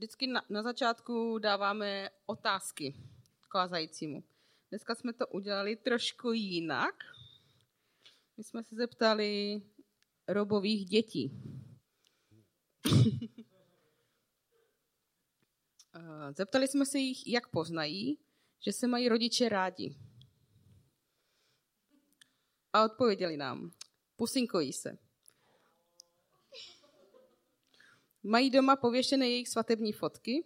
vždycky na, na začátku dáváme otázky kázajícímu. Dneska jsme to udělali trošku jinak. My jsme se zeptali robových dětí. Eh, zeptali jsme se jich, jak poznají, že se mají rodiče rádi. A odpověděli nám, pusinkojí se. Mají doma pověšené jejich svatební fotky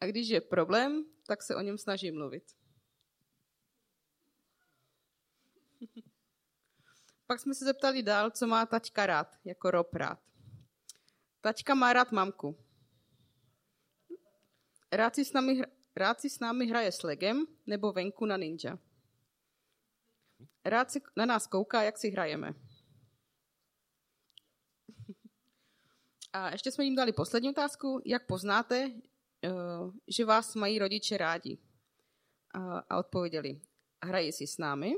a když je problém, tak se o něm snaží mluvit. Pak jsme se zeptali dál, co má taťka rád, jako Rob rád. Taťka má rád mamku. Rád si s námi, rád si s námi hraje s legem nebo venku na ninja. Rád si na nás kouká, jak si hrajeme. A ještě jsme jim dali poslední otázku. Jak poznáte, eh, že vás mají rodiče rádi? A odpověděli, hrají si s námi,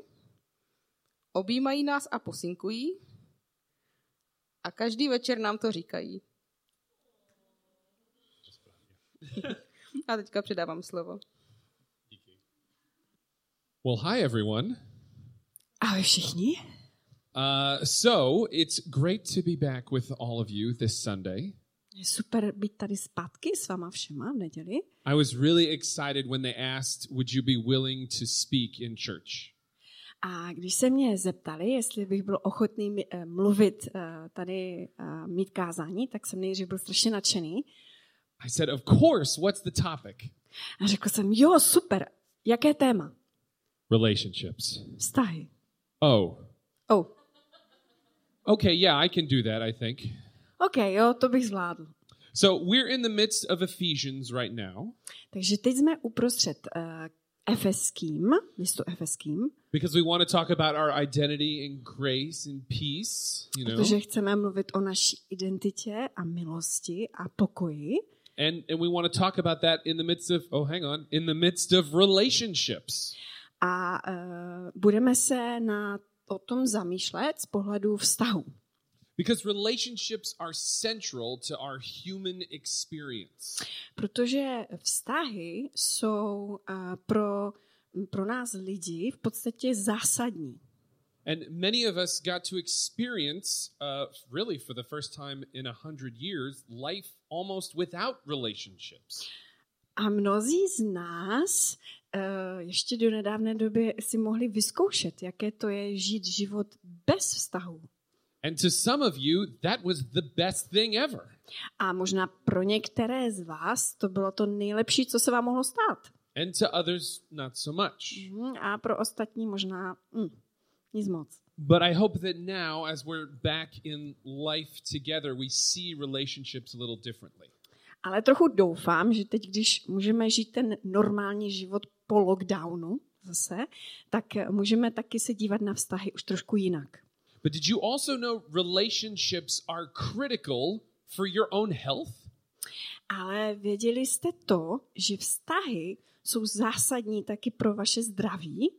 objímají nás a posinkují a každý večer nám to říkají. a teďka předávám slovo. Well, hi everyone. Ahoj všichni. Uh, so it's great to be back with all of you this Sunday. Je super být tady zpátky s váma všema v neděli. I was really excited when they asked, "Would you be willing to speak in church?" A když se mě zeptali, jestli bych byl ochotný eh, mluvit eh, tady, eh, mít kázání, tak jsem nejdřív byl strašně nadšený. I said, "Of course. What's the topic?" A řekl jsem, jo, super. Jaké téma? Relationships. Vztahy. Oh. Oh. Okay, yeah, I can do that, I think. OK, jo, to bych zvládl. So we're in the midst of Ephesians right now. Takže teď jsme uprostřed uh, Efeským, listu Efeským. Because we want to talk about our identity in grace and peace, you know. Protože chceme mluvit o naší identitě a milosti a pokoji. And and we want to talk about that in the midst of oh hang on, in the midst of relationships. A uh, budeme se na o tom zamýšlet z pohledu vztahu. Because relationships are central to our human experience. Protože vztahy jsou uh, pro, pro nás lidi v podstatě zásadní. And many of us got to experience, uh, really for the first time in a hundred years, life almost without relationships. A mnozí z nás ještě do nedávné doby si mohli vyzkoušet, jaké to je žít život bez vztahu. And to some of you, that was the best thing ever. A možná pro některé z vás to bylo to nejlepší, co se vám mohlo stát. And to others, not so much. Mm, a pro ostatní možná mm, nic moc. But I hope that now, as we're back in life together, we see relationships a little differently. Ale trochu doufám, že teď, když můžeme žít ten normální život po lockdownu zase, tak můžeme taky se dívat na vztahy už trošku jinak. But did you also know relationships are critical for your own health? Ale věděli jste to, že vztahy jsou zásadní taky pro vaše zdraví?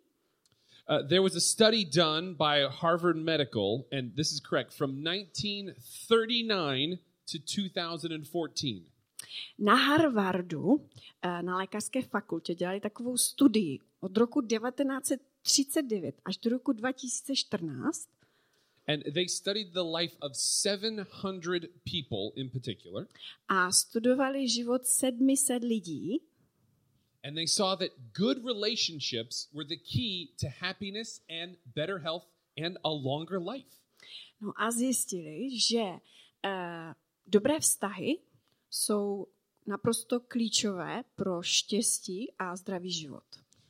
Uh, there was a study done by Harvard Medical, and this is correct, from 1939 to 2014. Na Harvardu, eh, na lékařské fakultě, dělali takovou studii od roku 1939 až do roku 2014. And they studied the life of 700 people in particular. A studovali život 700 lidí. And they saw that good relationships were the key to happiness and better health and a longer life. No a zjistili, že uh, dobré vztahy jsou naprosto klíčové pro štěstí a zdravý život.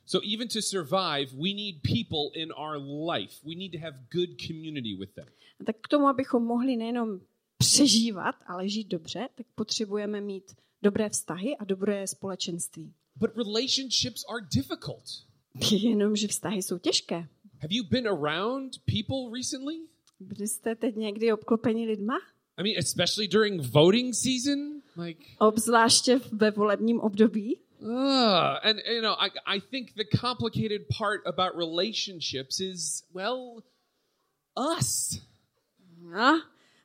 So even to survive, we need people in our life. We need to have good community with them. A tak k tomu, abychom mohli nejenom přežívat, ale žít dobře, tak potřebujeme mít dobré vztahy a dobré společenství. But relationships are difficult. Jenomže vztahy jsou těžké. Have you been around people recently? Byli jste teď někdy obklopeni lidma? I mean, especially during voting season, like Obzvláště ve volebním období. uh, and you know, I I think the complicated part about relationships is well, us. No.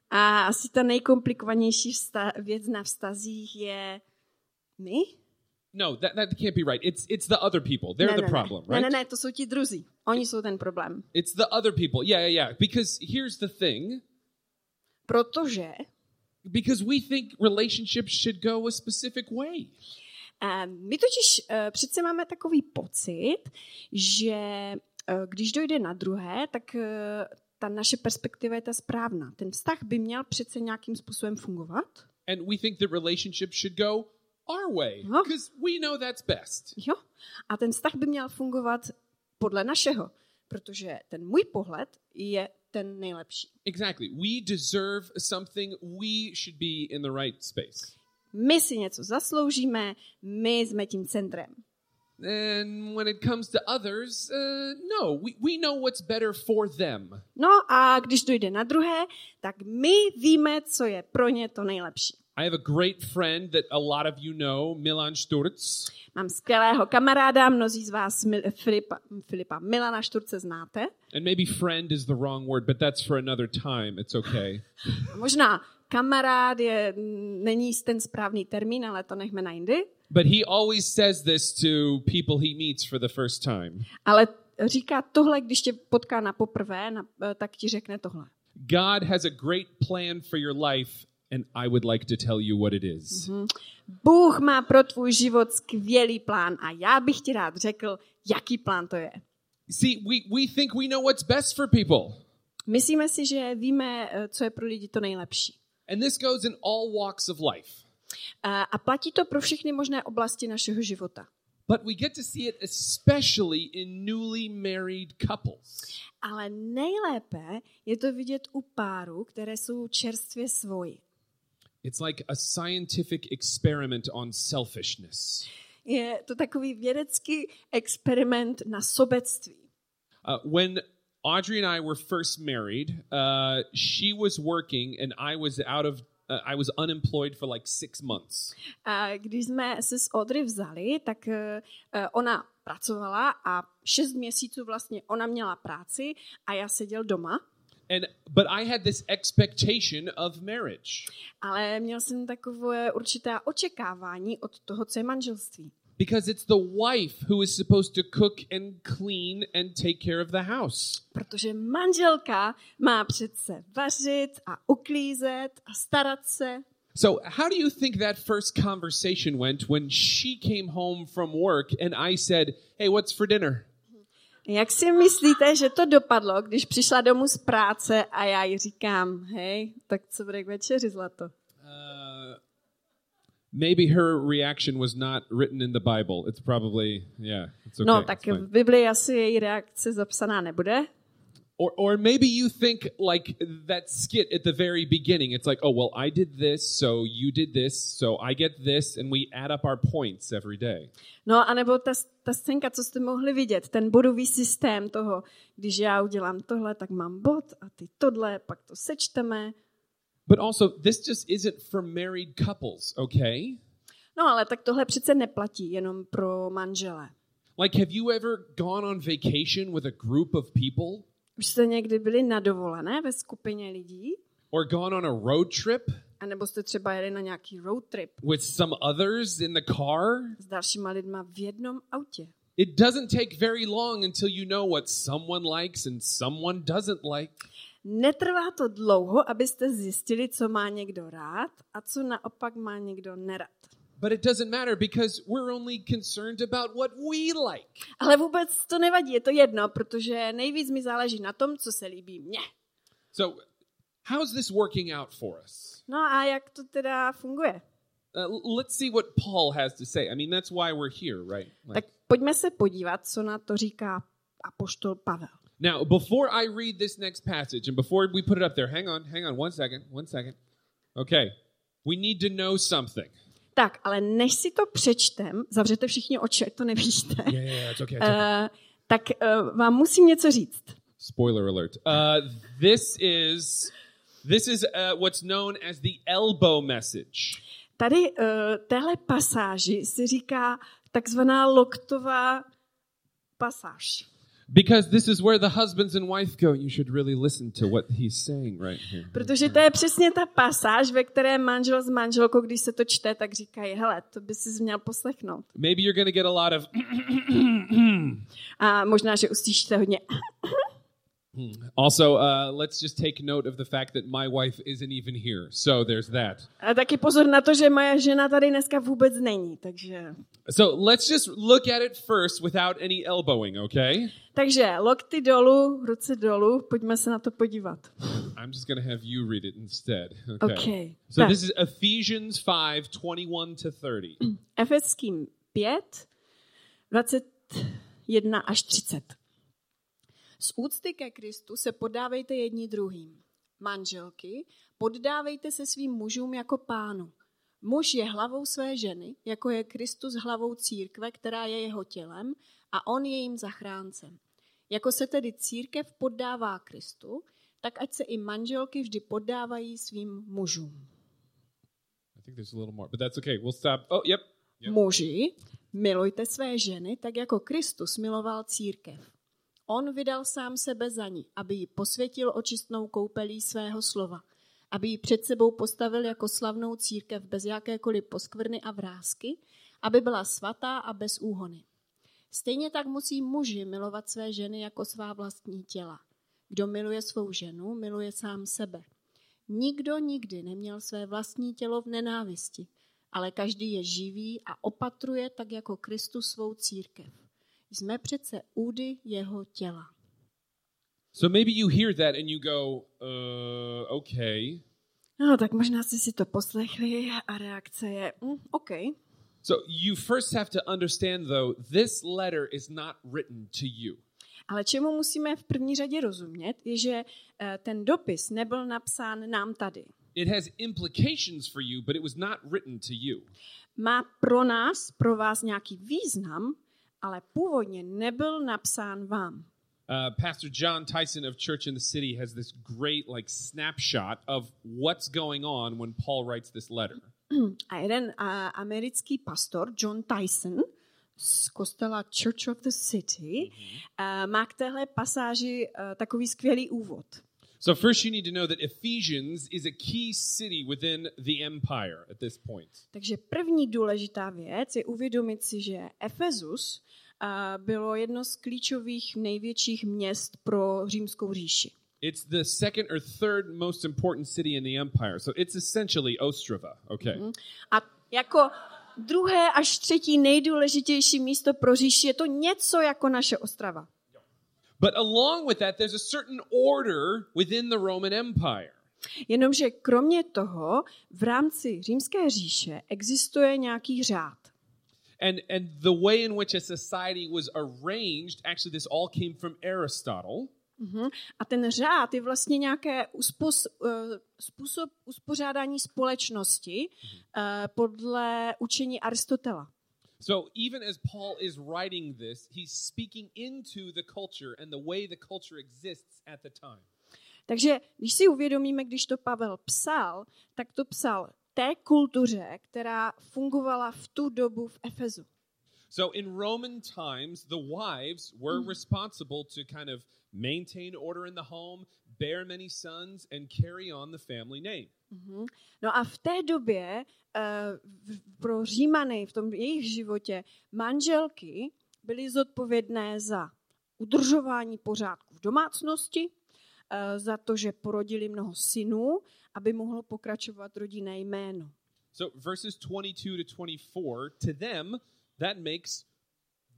A asi ta nejkomplikovanější vsta- věc na vztazích je My? No, that, that can't be right. It's it's the other people. They're ne, the ne, problem, ne. right? Ne, ne, ne, to jsou ti druzí. Oni jsou ten problém. It's the other people. Yeah, yeah, yeah. Because here's the thing. Protože Because we think relationships should go a specific way. eh, my totiž eh, přece máme takový pocit, že eh, když dojde na druhé, tak eh, ta naše perspektiva je ta správná. Ten vztah by měl přece nějakým způsobem fungovat. And we think that relationships should go our way because we know that's best. Jo? A ten vztah by měl fungovat podle našeho, protože ten můj pohled je ten nejlepší. Exactly. We deserve something. We should be in the right space. My si něco zasloužíme, my jsme tím centrem. And when it comes to others, uh, no, we, we know what's better for them. No a když dojde na druhé, tak my víme, co je pro ně to nejlepší. I have a great friend that a lot of you know, Milan Sturz. Mám skvělého kamaráda, mnozí z vás Mil- Filipa, Filipa Milana Šturce znáte. And maybe friend is the wrong word, but that's for another time. It's okay. A možná kamarád je, není ten správný termín, ale to nechme na jindy. But he always says this to people he meets for the first time. Ale říká tohle, když tě potká na poprvé, na, tak ti řekne tohle. God has a great plan for your life, and I would like to tell you what it is. Bůh má pro tvůj život skvělý plán a já bych ti rád řekl, jaký plán to je. See, we, we think we know what's best for people. Myslíme si, že víme, eh, co je pro lidi to nejlepší. And this goes in all walks of life. A a platí to pro všechny možné oblasti našeho života. But we get to see it especially in newly married couples. Ale nejlépe je to vidět u párů, které jsou čerstvě svoji. It's like a scientific experiment on selfishness. Je to takový vědecký experiment na sobectví. Uh, when Audrey and I were first married, uh, she was working and I was out of, uh, I was unemployed for like six months. A když jsme se s Audrey vzali, tak eh, eh, ona pracovala a šest měsíců vlastně ona měla práci a já seděl doma. And but I had this expectation of marriage Ale měl jsem takové určité očekávání od toho, co je manželství. because it's the wife who is supposed to cook and clean and take care of the house. Protože manželka má přece vařit a uklízet a starat se. So, how do you think that first conversation went when she came home from work and I said, "Hey, what's for dinner?" Jak si myslíte, že to dopadlo, když přišla domů z práce a já jí říkám, hej, tak co bude k večeři, zlato? Uh, maybe her reaction was not written in the Bible. It's probably yeah, it's okay. No, tak v Biblii asi její reakce zapsaná nebude. Or, or maybe you think like that skit at the very beginning. It's like, oh, well, I did this, so you did this, so I get this, and we add up our points every day. No, anebo ta, ta scénka, co jste mohli vidět, ten bodový systém toho, když já udělám tohle, tak mám bod a ty tohle, pak to sečteme. But also, this just isn't for married couples, okay? No, ale tak tohle přece neplatí jenom pro manžele. Like, have you ever gone on vacation with a group of people Už jste někdy byli na dovolené ve skupině lidí? or gone on a road trip A nebo jste třeba jeli na nějaký road trip with some others in the car? s dalšíma lidma v jednom autě? It doesn't take very long until you know what someone likes and someone doesn't like. Netrvá to dlouho, abyste zjistili, co má někdo rád a co naopak má někdo nerad. But it doesn't matter because we're only concerned about what we like. Ale vůbec to nevadí, je to jedno, protože nejvíc mi záleží na tom, co se líbí mně. So, how's this working out for us? No a jak to teda funguje? Uh, let's see what Paul has to say. I mean, that's why we're here, right? Like- Tak pojďme se podívat, co na to říká apoštol Pavel. now, before I read this next passage and before we put it up there, hang on, hang on one second, one second. Okay, we need to know something. Tak, ale než si to přečtem, zavřete všichni oči, ať to nevidíte, Yeah, yeah, yeah it's okay. It's okay. uh, tak uh, vám musím něco říct. Spoiler alert. Uh, this is this is uh, what's known as the elbow message. Tady uh, téhle pasáži se říká takzvaná loktová pasáž. Because this is where the husbands and wife go. You should really listen to what he's saying right here. Protože to je přesně ta pasáž, ve které manžel s manželkou, když se to čte, tak říkají, hele, to by si měl poslechnout. Maybe you're going to get a lot of A možná, že uslyšíte hodně. Also, uh, let's just take note of the fact that my wife isn't even here. So there's that. A taky pozor na to, že moje žena tady dneska vůbec není, takže... So let's just look at it first without any elbowing, okay? Takže lokty dolů, ruce dolů, pojďme se na to podívat. I'm just going to have you read it instead. Okay. Okay. So Tak. this is Ephesians 5 21 to 30. Efeským 5, 21 až 30. Z úcty ke Kristu se poddávejte jedni druhým. Manželky, poddávejte se svým mužům jako pánu. Muž je hlavou své ženy, jako je Kristus hlavou církve, která je jeho tělem a on je jejím zachráncem. Jako se tedy církev poddává Kristu, tak ať se i manželky vždy poddávají svým mužům. I think there's a little more, but that's okay. We'll stop. Oh, yep. Yep. Muži, milujte své ženy, tak jako Kristus miloval církev. On vydal sám sebe za ní, aby ji posvětil očistnou koupelí svého slova, aby ji před sebou postavil jako slavnou církev bez jakékoliv poskvrny a vrázky, aby byla svatá a bez úhony. Stejně tak musí muži milovat své ženy jako svá vlastní těla. Kdo miluje svou ženu, miluje sám sebe. Nikdo nikdy neměl své vlastní tělo v nenávisti, ale každý je živý a opatruje tak jako Kristus svou církev. Jsme přece údy jeho těla. So maybe you hear that and you go, uh, okay. No, tak možná jste si to poslechli a reakce je, mm, OK. So you first have to understand, though, this letter is not written to you. Ale čemu musíme v první řadě rozumět, je, že eh, ten dopis nebyl napsán nám tady. It has implications for you, but it was not written to you. Má pro nás, pro vás nějaký význam, ale původně nebyl napsán vám. Uh, Pastor John Tyson of Church in the City has this great like snapshot of what's going on when Paul writes this letter. A jeden a, americký pastor, John Tyson, z kostela Church of the City, a, má k téhle pasáži a, takový skvělý úvod. So first you need to know that Ephesians is a key city within the empire at this point. Takže první důležitá věc je uvědomit si, že Efezus a, bylo jedno z klíčových největších měst pro římskou říši. It's the second or third most important city in the empire. So it's essentially Ostrava, okay? A jako druhé až třetí nejdůležitější místo pro říši je to něco jako naše Ostrava. But along with that there's a certain order within the Roman Empire. Jenomže kromě toho v rámci římské říše existuje nějaký řád. And and the way in which a society was arranged, actually this all came from Aristotle. Mhm. A ten řád je vlastně nějaké uspos, uh, způsob uspořádání společnosti uh, podle učení Aristotela. So even as Paul is writing this, he's speaking into the culture and the way the culture exists at the time. Takže když si uvědomíme, když to Pavel psal, tak to psal té kultuře, která fungovala v tu dobu v Efezu. So in Roman times, the wives were mm. responsible to kind of maintain order in the home, bear many sons, and carry on the family name. No a v té době uh, pro Římany v tom jejich životě manželky byly zodpovědné za udržování pořádku v domácnosti, uh, za to, že porodili mnoho synů, aby mohlo pokračovat rodinné jméno. So verses 22 to 24, to them, that makes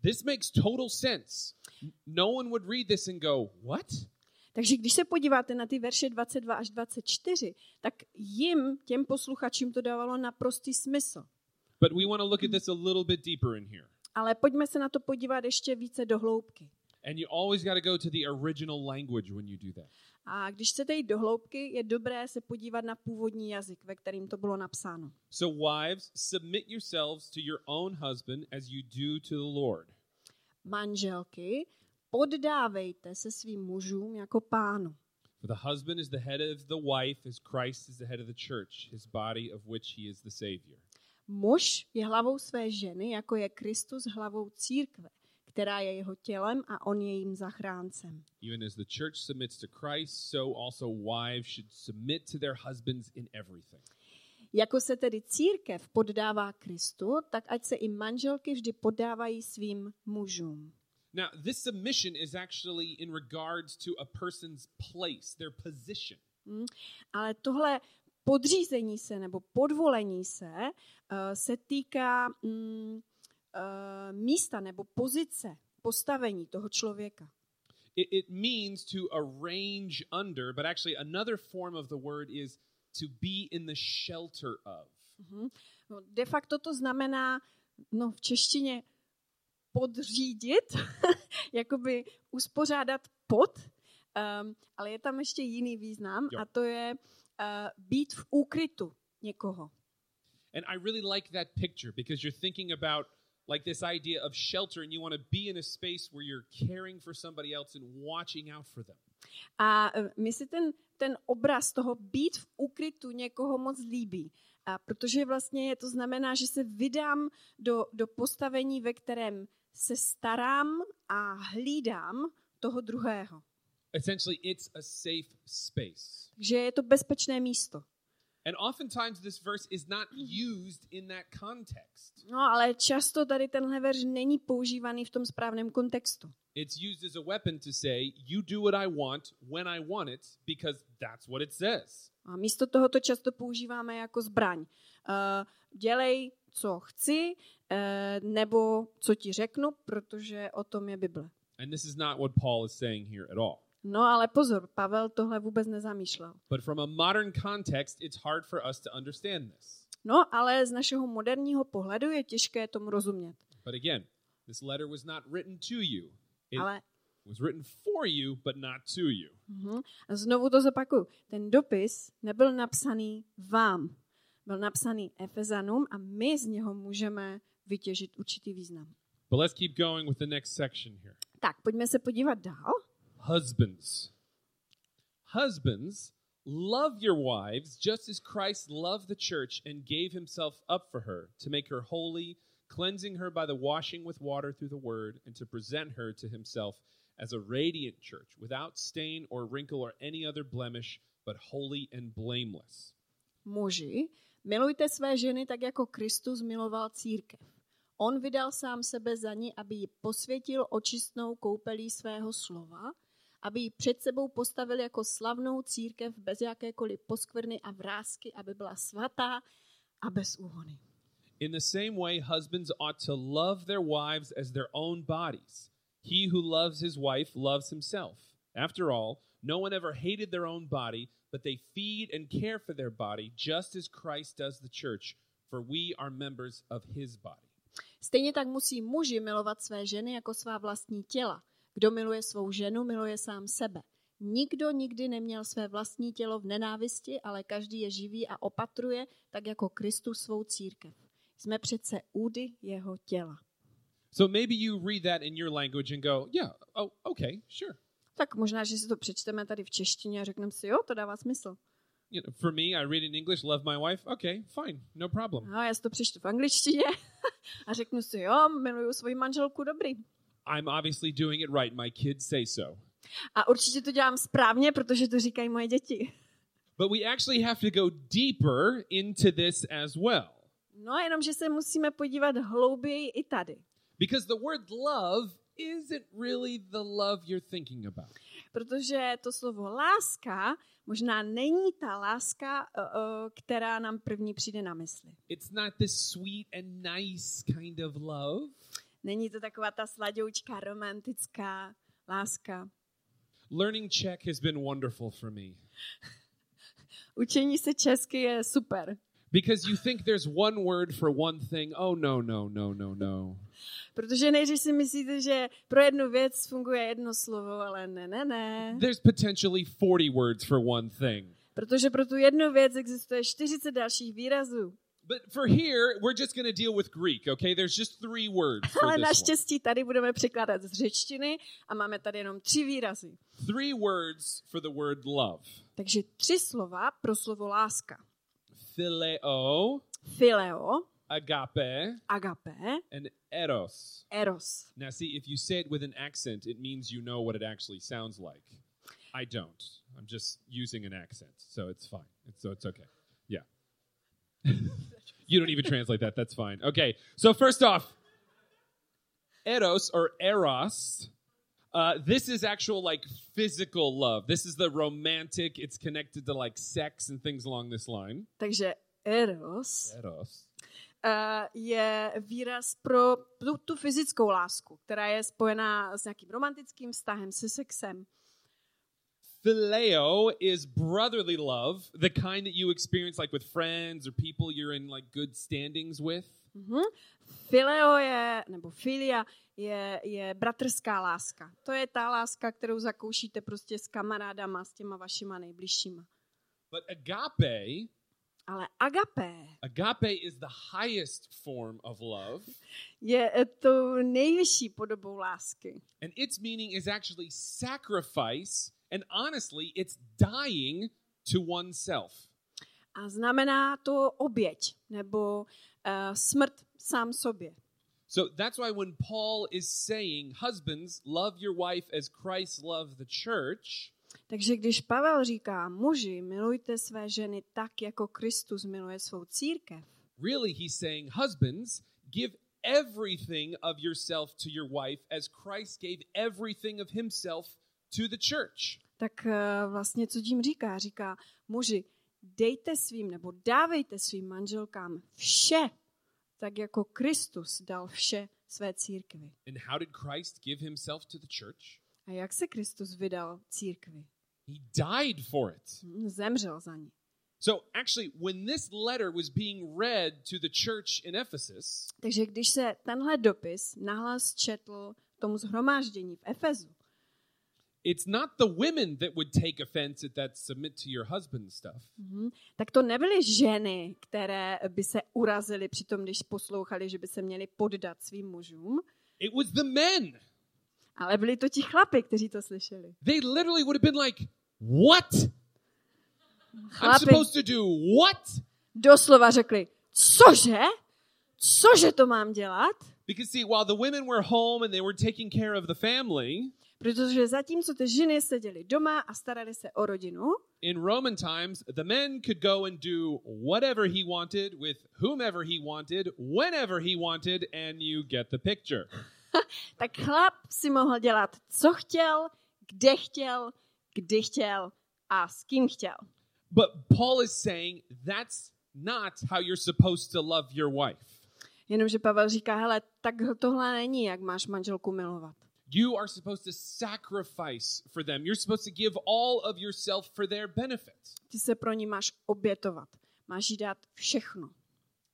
this makes total sense. No one would read this and go, "What?" Takže když se podíváte na ty verše 22 až 24, tak jim, těm posluchačům, to dávalo naprostý smysl. But we want to look at this a little bit deeper in here. Ale pojďme se na to podívat ještě více do hloubky. And you always got to go to the original language when you do that. A když chcete jít do hloubky, je dobré se podívat na původní jazyk, ve kterým to bylo napsáno. So wives, submit yourselves to your own husband as you do to the Lord. Manželky, poddávejte se svým mužům jako pánu. For the husband is the head of the wife, as Christ is the head of the church, his body of which he is the Savior. Muž je hlavou své ženy, jako je Kristus hlavou církve, která je jeho tělem a on je jím zachráncem. Even as the church submits to Christ, so also wives should submit to their husbands in everything. Jako se tedy církev poddává Kristu, tak ať se i manželky vždy poddávají svým mužům. Now, this submission is actually in regards to a person's place, their position. Hm? Ale tohle podřízení se nebo podvolení se uh, se týká mm, uh, místa nebo pozice, postavení toho člověka. It, it means to arrange under, but actually, another form of the word is to be in the shelter of. Mhm. No, de facto to znamená, no v češtině podřídit, jakoby uspořádat pod, um, ale je tam ještě jiný význam Jo. a to je uh, být v úkrytu někoho. And I really like that picture because you're thinking about like this idea of shelter and you want to be in a space where you're caring for somebody else and watching out for them. A uh, mi se ten, ten obraz toho být v úkrytu někoho moc líbí. A protože vlastně je to znamená, že se vydám do, do postavení, ve kterém se starám a hlídám toho druhého. Essentially, it's a safe space. Takže je to bezpečné místo. And oftentimes, this verse is not used in that context. No, ale často tady tenhle verš není používaný v tom správném kontextu. It's used as a weapon to say, you do what I want when I want it because that's what it says. A místo toho to často používáme jako zbraň. Uh, dělej, co chci, uh, nebo co ti řeknu, protože o tom je Bible. And this is not what Paul is saying here at all. No ale pozor, Pavel tohle vůbec nezamýšlel. But from a modern context, it's hard for us to understand this. No, ale z našeho moderního pohledu je těžké tomu rozumět. But again, this letter was not written to you. It Ale was written for you, but not to you. mhm, a znovu to zopakuju. Ten dopis nebyl napsaný vám. Byl napsaný Efezanům a my z něho můžeme vytěžit určitý význam. But let's keep going with the next section here. Tak, pojďme se podívat dál. Husbands. Husbands, love your wives just as Christ loved the church and gave himself up for her to make her holy, cleansing her by the washing with water through the word, and to present her to himself as a radiant church without stain or wrinkle or any other blemish, but holy and blameless. Muži, milujte své ženy tak, jako Kristus miloval církev. On vydal sám sebe za ní, aby ji posvětil očistnou koupelí svého slova, aby ji před sebou postavil jako slavnou církev bez jakékoliv poskvrny a vrázky, aby byla svatá a bez úhony. In the same way, husbands ought to love their wives as their own bodies. He who loves his wife loves himself. After all, no one ever hated their own body, but they feed and care for their body just as Christ does the church, for we are members of his body. Stejně tak musí muži milovat své ženy jako svá vlastní těla. Kdo miluje svou ženu, miluje sám sebe. Nikdo nikdy neměl své vlastní tělo v nenávisti, ale každý je živý a opatruje, tak jako Kristus svou církev. Jsme přece údy jeho těla. So maybe you read that in your language and go, yeah, oh, okay, sure. Tak možná, že si to přečteme tady v češtině a řekneme si, jo, to dává smysl. You know, for me, I read in English, love my wife. Okay, fine, no problem. No, já si to přečtu v angličtině a řeknu si, jo, miluju svoji manželku, dobrý. I'm obviously doing it right. My kids say so. A určitě to dělám správně, protože to říkají moje děti. But we actually have to go deeper into this as well. No, jenom, že se musíme podívat hlouběji i tady. Because the word love isn't really the love you're thinking about. Protože to slovo láska možná není ta láska, která nám první přijde na mysli. It's not this sweet and nice kind of love. Není to taková ta sladoučká, romantická láska. Learning Czech has been wonderful for me Učení se česky je super, because you think there's one word for one thing. Oh, no, no, no, no, no. Protože nejdřív si myslíte, že pro jednu věc funguje jedno slovo, ale ne, ne, ne. There's potentially 40 words for one thing. Protože pro tu jednu věc existuje 40 dalších výrazů. But for here, we're just going to deal with Greek, okay? There's just three words for Ale naštěstí tady budeme překládat z řečtiny a máme tady jenom tři výrazy. Three words for the word love. Takže tři slova pro slovo láska. Phileo, Phileo, agape agape, and eros. eros. Now, see, if you say it with an accent, it means you know what it actually sounds like. I don't. I'm just using an accent, so it's fine. It's, so it's okay. Yeah. you don't even translate that. That's fine. Okay. So first off, eros or eros. Uh, this is actual like physical love. This is the romantic. It's connected to like sex and things along this line. Takže eros Eros. Je výraz pro tu, tu fyzickou lásku, která je spojená s nějakým romantickým vztahem, se sexem. Phileo is brotherly love, the kind that you experience like with friends or people you're in like good standings with. Mhm. Fileo je, nebo filia je, je bratrská láska. To je ta láska, kterou zakoušíte prostě s kamarádama, s těma vašima nejbližšíma. But agape, Ale agapé agape is the highest form of love, je tou nejvyšší podobou lásky. and its meaning is actually sacrifice, and honestly, it's dying to oneself. A znamená to oběť, nebo uh, smrt sám sobě. So that's why when Paul is saying, Husbands, love your wife as Christ loved the church, Takže když Pavel říká, muži, milujte své ženy tak, jako Kristus miluje svou církev, really he's saying, Husbands, give everything of yourself to your wife as Christ gave everything of himself to the church. tak eh, vlastně co tím říká? Říká, muži, dejte svým nebo dávejte svým manželkám vše, tak jako Kristus dal vše své církvi. And how did Christ give himself to the church? A jak se Kristus vydal církvi? He died for it. Zemřel za ní. So actually, when this letter was being read to the church in Ephesus, Takže když se tenhle dopis nahlas četl tomu zhromáždění v Efezu, it's not the women that would take offense at that submit to your husband stuff. Mhm. Tak to nebyly ženy, které by se urazily při tom, když poslouchali, že by se měli poddat svým mužům, It was the men. ale byli to ti chlapi, kteří to slyšeli. They literally would have been like, What? I'm Chlapi supposed to do what? doslova řekli, cože? Cože to mám dělat? Because see, while the women were home and they were taking care of the family, Protože zatímco ty ženy seděly doma a starali se o rodinu, in Roman times, the men could go and do whatever he wanted with whomever he wanted, whenever he wanted, and you get the picture. tak chlap si mohl dělat, co chtěl, kde chtěl, kdy chtěl a s kým chtěl. But Paul is saying that's not how you're supposed to love your wife. Jenomže Pavel říká, hele, tak tohle není, jak máš manželku milovat. You are supposed to sacrifice for them. You're supposed to give all of yourself for their benefit. Ty se pro ní máš obětovat. Máš jí dát všechno.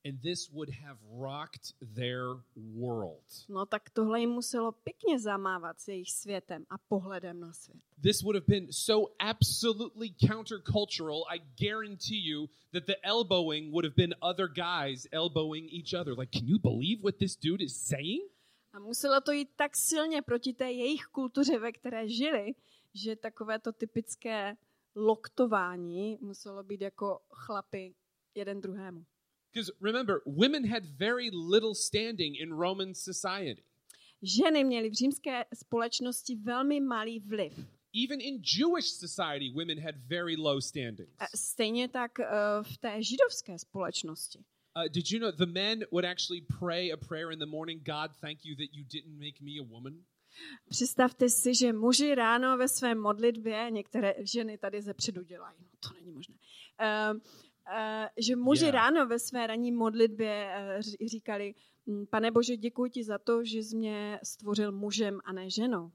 And this would have rocked their world. No tak tohle jim muselo pěkně zamávat s jejich světem a pohledem na svět. This would have been so absolutely countercultural. I guarantee you that the elbowing would have been other guys elbowing each other. Like, can you believe what this dude is saying? A muselo to jít tak silně proti té jejich kultuře, ve které žili, že takové to typické loktování muselo být jako chlapy jeden druhému. Because remember, women had very little standing in Roman society. Ženy měly v římské společnosti velmi malý vliv. Even in Jewish society, women had very low standings. A Stejně tak eh, v té židovské společnosti. Uh, did you know the men would actually pray a prayer in the morning? God, thank you that you didn't make me a woman. Představte si, že muži ráno ve své modlitbě, některé ženy tady ze předu dělají, no to není možné, uh, uh, že muži Yeah. ráno ve své ranní modlitbě ří- říkali, "Mm, pane Bože, děkuji ti za to, že jsi mě stvořil mužem a ne ženou.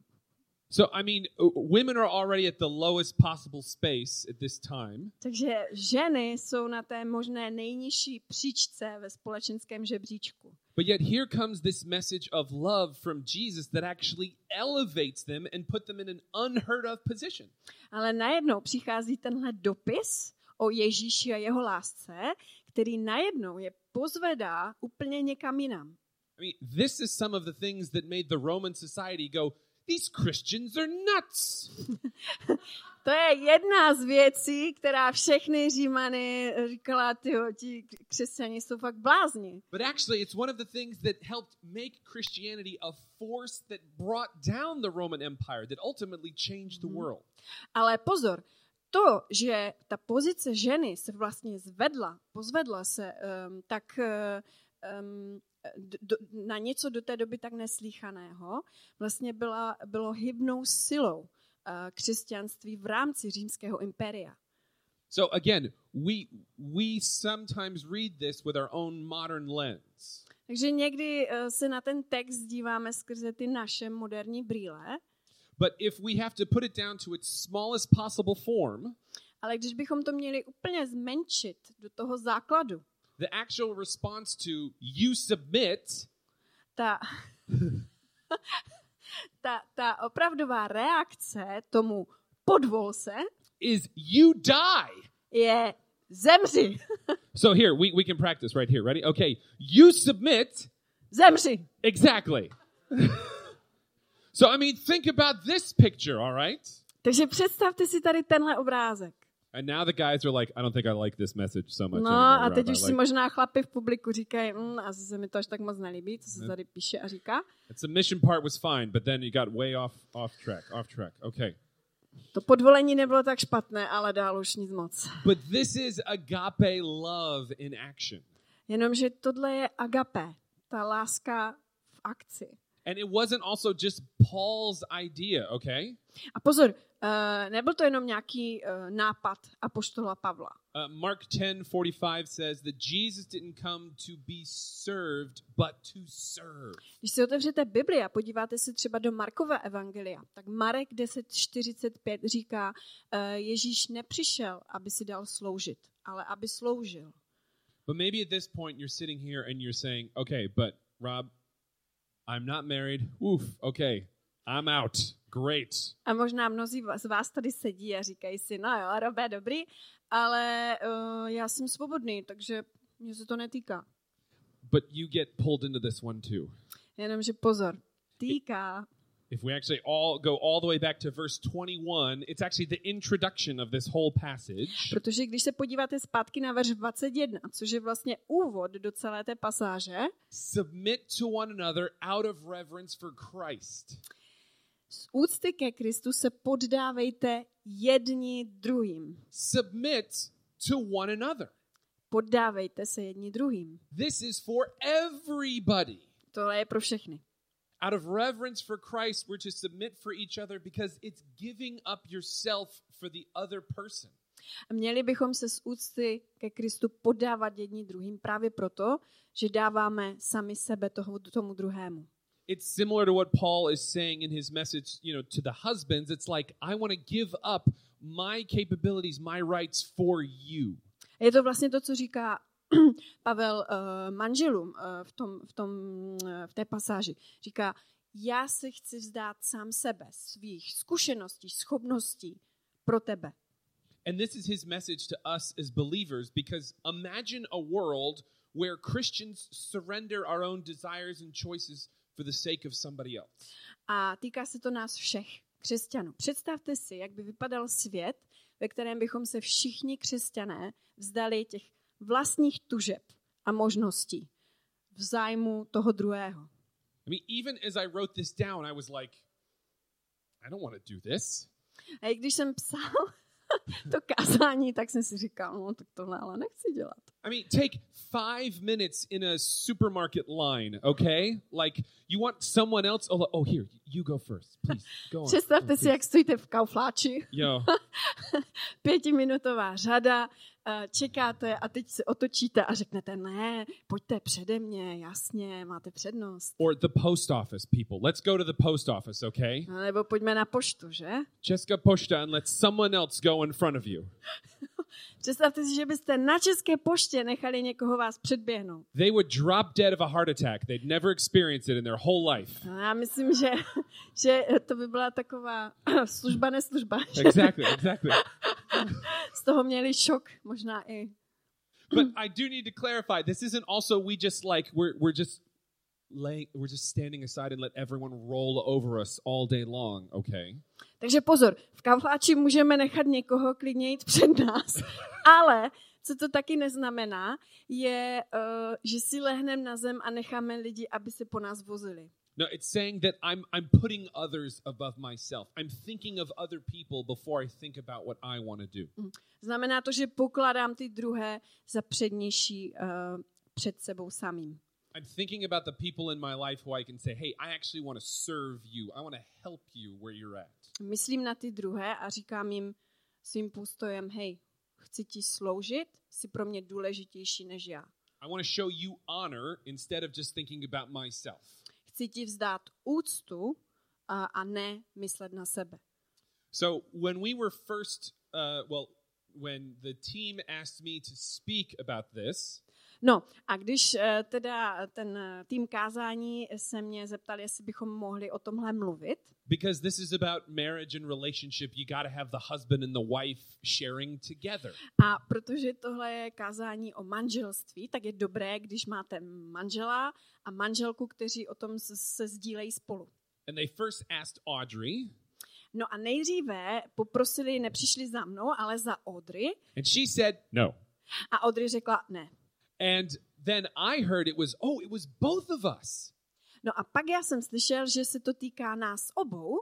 So, I mean, uh, women are already at the lowest possible space at this time. Takže ženy jsou na té možné nejnižší příčce ve společenském žebříčku. But yet, here comes this message of love from Jesus that actually elevates them and put them in an unheard of position. Ale najednou přichází tenhle dopis o Ježíši a jeho lásce, který najednou je pozvedá úplně někam jinam. I mean, this is some of the things that made the Roman society go, these Christians are nuts. To je jedna z věcí, která všechny římany říkala, tyjo, ti křesťani jsou fakt blázni. But actually, it's one of the things that helped make Christianity a force that brought down the Roman Empire, that ultimately changed the world. Ale pozor, to, že ta pozice ženy se vlastně zvedla, pozvedla se, um, tak um, do, na něco do té doby tak neslíchaného, vlastně byla, bylo hybnou silou uh, křesťanství v rámci římského impéria. So again, we we sometimes read this with our own modern lens. Takže někdy uh, se na ten text díváme skrze ty naše moderní brýle, But if we have to put it down to its smallest possible form, ale když bychom to měli úplně zmenšit do toho základu, the actual response to you submit ta, ta, ta opravdová reakce tomu podvol se is you die. je zemři, So here, we, we can practice right here. Ready? Okay. You submit. zemři. Exactly. so, I mean, think about this picture, all right? Takže představte si tady tenhle obrázek. And now the guys are like, I don't think I like this message so much. No anymore, a teď už si možná chlapi v publiku říkají, mm, asi se mi to až tak moc nelíbí, co se tady píše a říká. the submission part was fine, but then you got way off off track. Off track. Okay. To podvolení nebylo tak špatné, ale dál už nic moc. But this is agape love in action. Jenomže tohle je agape, ta láska v akci. And it wasn't also just Paul's idea, okay? A pozor, uh, nebyl to jenom nějaký uh, nápad apoštola Pavla. Uh, Mark 10:45 says that Jesus didn't come to be served, but to serve. Když si otevřete Bibli a podíváte se třeba do Markova evangelia, tak Marek 10.45 říká, uh, Ježíš nepřišel, aby si dal sloužit, ale aby sloužil. But maybe at this point you're sitting here and you're saying, "Okay, but Rob, I'm not married. Oof, okay. I'm out. Great." A možná mnozí z vás tady sedí a říkají si, no jo, Robé, dobrý, ale uh, já jsem svobodný, takže mě se to netýká. But you get pulled into this one too. Jenomže pozor, týká. If we actually all go all the way back to verse 21, it's actually the introduction of this whole passage. Protože když se podíváte zpátky na verš 21, což je vlastně úvod do celé té pasáže, Submit to one another out of reverence for Christ. z úcty ke Kristu se poddávejte jedni druhým. Submit to one another. Poddávejte se jedni druhým. This is for everybody. Tohle je pro všechny. Out of reverence for Christ, we're to submit for each other because it's giving up yourself for the other person. A měli bychom se z úcty ke Kristu podávat jedni druhým právě proto, že dáváme sami sebe toho, tomu druhému. It's similar to what Paul is saying in his message, you know, to the husbands. It's like I want to give up my capabilities, my rights for you. Je to vlastně to, co říká Pavel uh, manželům uh, v, tom, v, tom, uh, v té pasáži. Říká, já se chci vzdát sám sebe, svých zkušeností, schopností pro tebe. And this is his message to us as believers because imagine a world where Christians surrender our own desires and choices for the sake of somebody else. A týká se to nás všech, křesťanů. Představte si, jak by vypadal svět, ve kterém bychom se všichni křesťané vzdali těch vlastních tužeb a možností v zájmu toho druhého. I mean, even as I wrote this down, I was like, I don't want to do this. A i když jsem psal to kázání, tak jsem si říkal, no tak tohle ale nechci dělat. I mean, take five minutes in a supermarket line, okay? Like, you want someone else? Oh, oh here, you go first. Please, go on. Představte Oh, si, jak stojíte v kaufláči, Yo, pětiminutová řada, čekáte a teď se otočíte a řeknete, ne, pojďte přede mě, jasně, máte přednost. or the post office people. Let's go to the post office, okay? Nebo pojďme na poštu, že? Česka pošta and let someone else go in front of you. Představte si, že byste na České poště nechali někoho vás předběhnout. They would drop dead of a heart attack. They'd never experienced it in their whole life. No, já myslím, že, že to by byla taková služba, neslužba. Exactly, exactly. z toho měli šok, možná i. But I do need to clarify this isn't also we just like we're we're just laying we're just standing aside and let everyone roll over us all day long, okay? Takže pozor, v kavláči můžeme nechat někoho klidně jít před nás, ale co to taky neznamená, je, uh, že si lehneme na zem a necháme lidi, aby se po nás vozili. No, it's saying that I'm I'm putting others above myself. I'm thinking of other people before I think about what I want to do. Znamená to, že pokládám ty druhé za přednější uh, před sebou samým. I'm thinking about the people in my life who I can say, "Hey, I actually want to serve you. I want to help you where you're at." Myslím na ty druhé a říkám jim svým postojem, hej, chci ti sloužit, jsi pro mě důležitější než já. I want to show you honor instead of just thinking about myself. Chci ti vzdát úctu a, a ne myslet na sebe. So when we were first, uh, well, when the team asked me to speak about this, No a když eh, teda ten eh, tým kázání se mě zeptal, jestli bychom mohli o tomhle mluvit, because this is about marriage and relationship, you got to have the husband and the wife sharing together. a protože tohle je kázání o manželství, tak je dobré, když máte manžela a manželku, kteří o tom se sdílejí spolu. And they first asked Audrey, No a nejdříve poprosili, nepřišli za mnou, ale za Audrey. and she said no. A Audrey řekla ne. And then I heard it was, oh, it was both of us. No a pak já jsem slyšel, že se to týká nás obou.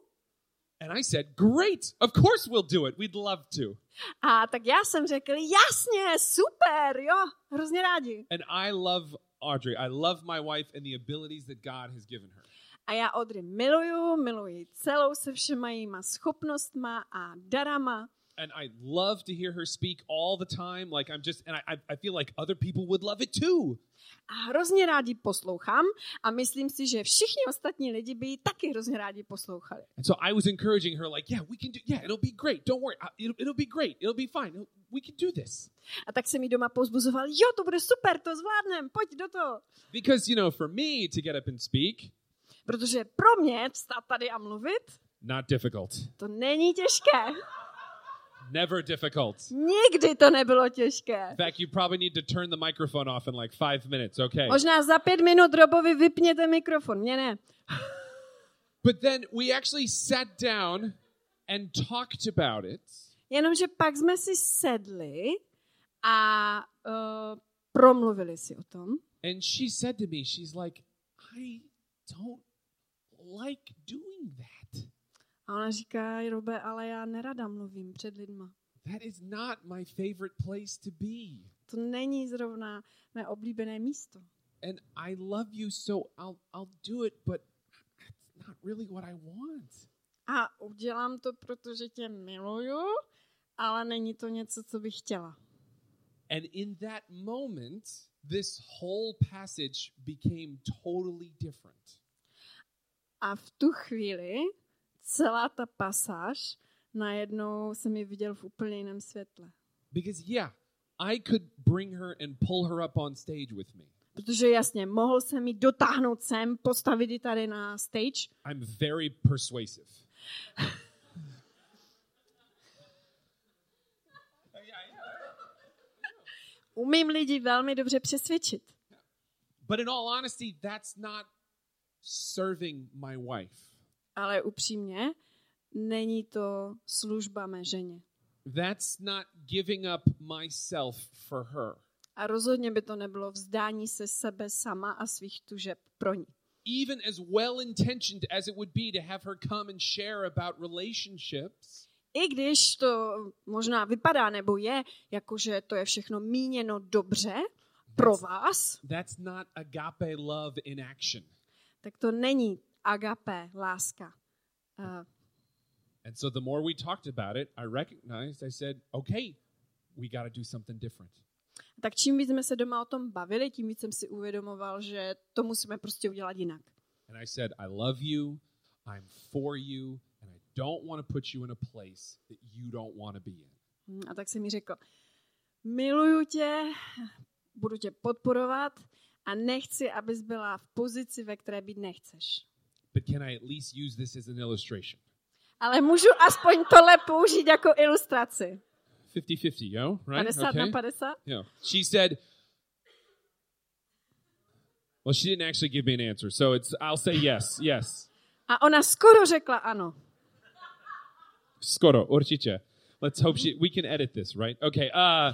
And I said, great, of course we'll do it. We'd love to. A tak já jsem řekl, jasně, super, jo, hrozně rádi. And I love Audrey. I love my wife and the abilities that God has given her. A já Audrey miluju, miluji celou se všema jejíma schopnostma a darama. And I love to hear her speak all the time. Like I'm just, and I, I- feel like other people would love it too. A hrozně rádi poslouchám a myslím si, že všichni ostatní lidi by ji taky hrozně rádi poslouchali. And so I was encouraging her, like, yeah, we can do, yeah, it'll be great. Don't worry. It'll, it'll be great. It'll be fine. It'll- we can do this. A tak jsem mi doma pozbuzoval, jo, to bude super, to zvládnem, pojď do toho. Because, you know, for me to get up and speak, Protože pro mě vstát tady a mluvit, not difficult. to není těžké. Never difficult. Nikdy to nebylo těžké. In fact, you probably need to turn the microphone off in like five minutes, okay? Možná za pět minut Robovi vypněte mikrofon, mě ne. But then we actually sat down and talked about it. Jenomže pak jsme si sedli a uh, promluvili si o tom. And she said to me, she's like, I don't like doing that. A ona říká, Robe, ale já nerada mluvím před lidma. That is not my favorite place to be. To není zrovna mé oblíbené místo. And I love you, so I'll I'll do it, but that's not really what I want. A udělám to, protože tě miluju, ale není to něco, co bych chtěla. And in that moment, this whole passage became totally different. A v tu chvíli celá ta pasáž najednou jsem ji viděl v úplně jiném světle. Because yeah, I could bring her and pull her up on stage with me. Protože jasně, mohl jsem ji dotáhnout sem, postavit ji tady na stage. I'm very persuasive. Umím lidi velmi dobře přesvědčit. But in all honesty, that's not serving my wife. Ale upřímně, není to služba mé ženě. That's not giving up myself for her. A rozhodně by to nebylo vzdání se sebe sama a svých tužeb pro ní. Even as well intentioned as it would be to have her come and share about relationships, I když to možná vypadá nebo je, jakože to je všechno míněno dobře pro vás, that's not agape love in action. tak to není agape, láska. Uh, And so the more we talked about it, I recognized, I said, okay, we got to do something different. tak čím víc jsme se doma o tom bavili, tím víc jsem si uvědomoval, že to musíme prostě udělat jinak. And I said, I love you, I'm for you, and I don't want to put you in a place that you don't want to be in. Hm, A tak jsem mi řekl, miluju tě, budu tě podporovat a nechci, abys byla v pozici, ve které být nechceš. But can I at least use this as an illustration? Ale můžu aspoň tohle použít jako ilustraci. 50-50, yo, right? 50 na 50? Yeah. She said, Well, she didn't actually give me an answer, so it's I'll say yes, yes. A ona skoro řekla ano. Skoro, určitě. Let's hope she we can edit this, right? Okay. Uh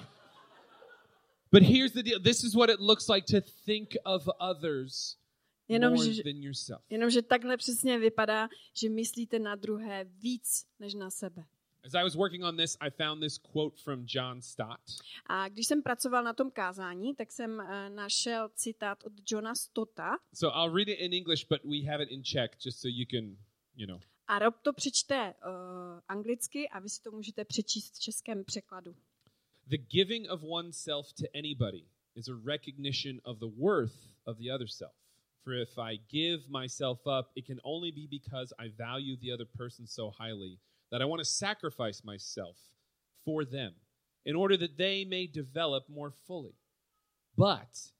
But here's the deal. This is what it looks like to think of others Jenom, more že, than yourself. jenomže takhle přesně vypadá, že myslíte na druhé víc než na sebe. As I was working on this, I found this quote from John Stott. A když jsem pracoval na tom kázání, tak jsem uh, našel citát od Johna Stotta. So I'll read it in English, but we have it in Czech just so you can, you know. A Rob to přečte uh, anglicky a vy si to můžete přečíst v českém překladu. The giving of oneself to anybody is a recognition of the worth of the other self. For if I give myself up, it can only be because I value the other person so highly that I want to sacrifice myself for them in order that they may develop more fully. But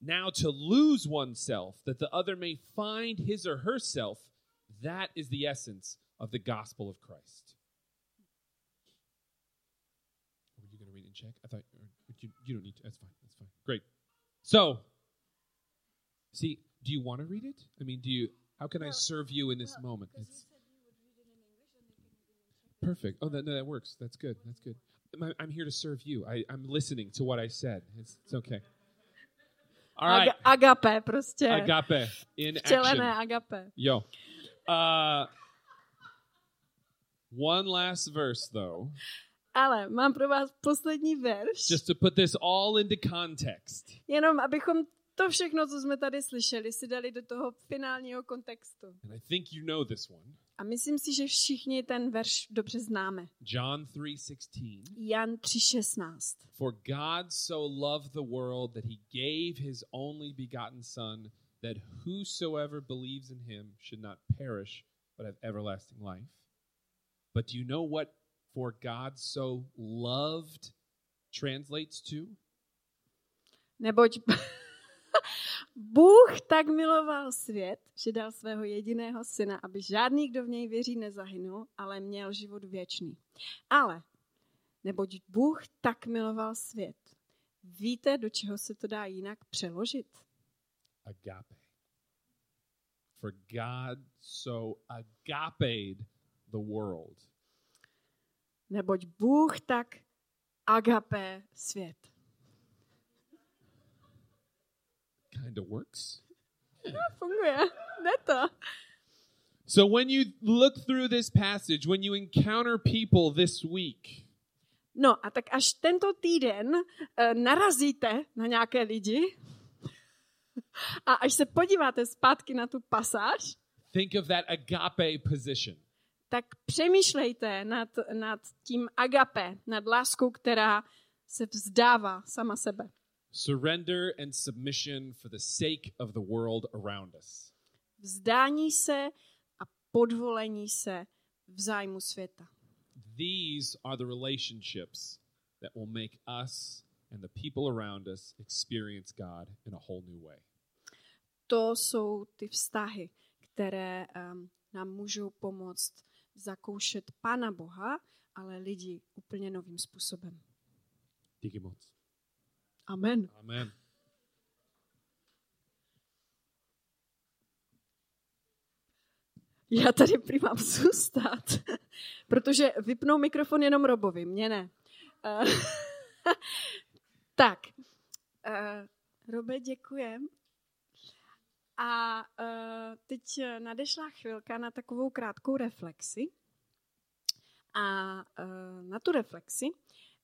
now to lose oneself, that the other may find his or herself, that is the essence of the gospel of Christ. Were you going to read in Czech? I thought you, you don't need to. That's fine. That's fine. Great. So, see, do you want to read it? I mean, do you? How can I serve you in this moment? It's perfect. Oh, that, no, that works. That's good. That's good. I'm, I'm here to serve you. I, I'm listening to what I said. It's, it's okay. All right. Aga, agape prostě. Agape in action. agape. Yo. Uh, one last verse, though, Ale mám pro vás poslední verš. just to put this all into context. Jenom abychom to všechno, co jsme tady slyšeli, si dali do toho finálního kontextu. And I think you know this one. A myslím si, že všichni ten verš dobře známe. John 3:16. Jan 3.16. For God so loved the world that he gave his only begotten son that whosoever believes in him should not perish but have everlasting life. But do you know what for God so loved translates to? Neboť Bůh tak miloval svět, že dal svého jediného syna, aby žádný, kdo v něj věří, nezahynul, ale měl život věčný. Ale, neboť Bůh tak miloval svět. Víte, do čeho se to dá jinak přeložit? agape. For God so agaped the world. Neboť Bůh tak agapé svět. Kind of works. Funguje, jde to. So when you look through this passage, when you encounter people this week, No a tak až tento týden uh, narazíte na nějaké lidi a až se podíváte zpátky na tu pasáž, think of that agape position. tak přemýšlejte nad, nad tím agape, nad láskou, která se vzdává sama sebe. Surrender and submission for the sake of the world around us. Vzdání se a podvolení se v zájmu světa. These are the relationships that will make us and the people around us experience God in a whole new way. To jsou ty vztahy, které um, nám můžou pomoct zakoušet Pána Boha, ale lidi úplně novým způsobem. Díky moc. Amen. Amen. Já tady prý mám zůstat, protože vypnou mikrofon jenom Robovi, mě ne. Eh, tak, uh, Robe, děkujem. A uh, teď nadešla chvilka na takovou krátkou reflexi. A na tu reflexi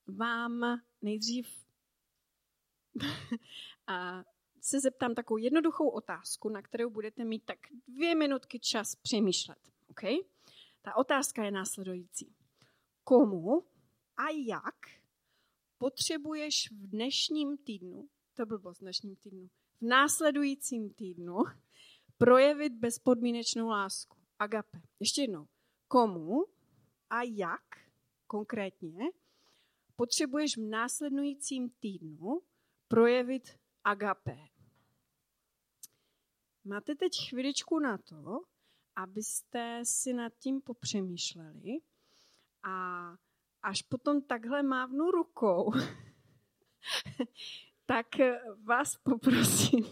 vám nejdřív a se zeptám takovou jednoduchou otázku, na kterou budete mít tak dvě minutky čas přemýšlet. Okay? Ta otázka je následující. Komu a jak potřebuješ v dnešním týdnu, to byl v dnešním týdnu, v následujícím týdnu projevit bezpodmínečnou lásku? Agape. Ještě jednou. Komu a jak konkrétně potřebuješ v následujícím týdnu projevit agape. Máte teď chviličku na to, abyste si nad tím popřemýšleli a až potom takhle mávnu rukou, tak vás poprosím,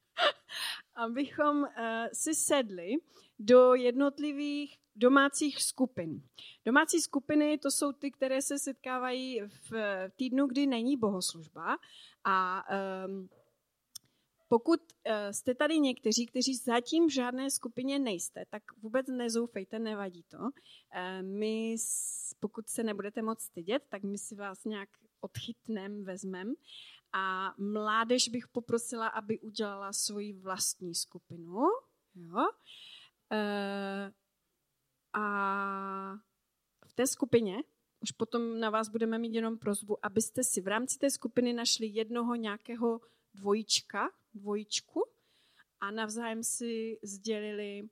abychom uh, si sedli do jednotlivých domácích skupin. Domácí skupiny to jsou ty, které se setkávají v týdnu, kdy není bohoslužba a um, pokud uh, jste tady někteří, kteří zatím v žádné skupině nejste, tak vůbec nezoufejte, nevadí to. Uh, my, pokud se nebudete moc stydět, tak my si vás nějak odchytnem, vezmem. A mládež bych poprosila, aby udělala svoji vlastní skupinu. Jo? A v té skupině už potom na vás budeme mít jenom prozbu, abyste si v rámci té skupiny našli jednoho nějakého dvojička, dvojičku a navzájem si sdělili,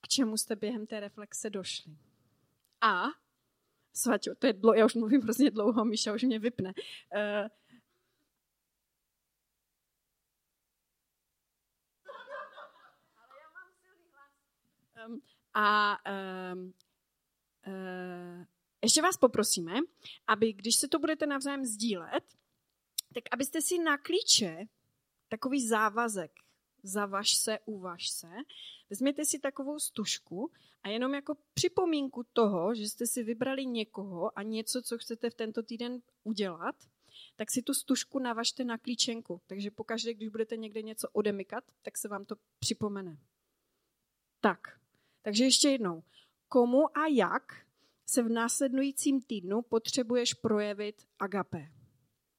k čemu jste během té reflexe došli. A, Svaťo, to je dlouho, já už mluvím hrozně dlouho, Míša už mě vypne. Uh, um, a um, uh, ještě vás poprosíme, aby když se to budete navzájem sdílet, tak abyste si na klíče takový závazek, zavaž se, uvaž se, vezměte si takovou stužku a jenom jako připomínku toho, že jste si vybrali někoho a něco, co chcete v tento týden udělat, tak si tu stužku navažte na klíčenku. Takže pokaždé, když budete někde něco odemykat, tak se vám to připomene. Tak, takže ještě jednou. Komu a jak se v následujícím týdnu potřebuješ projevit agape?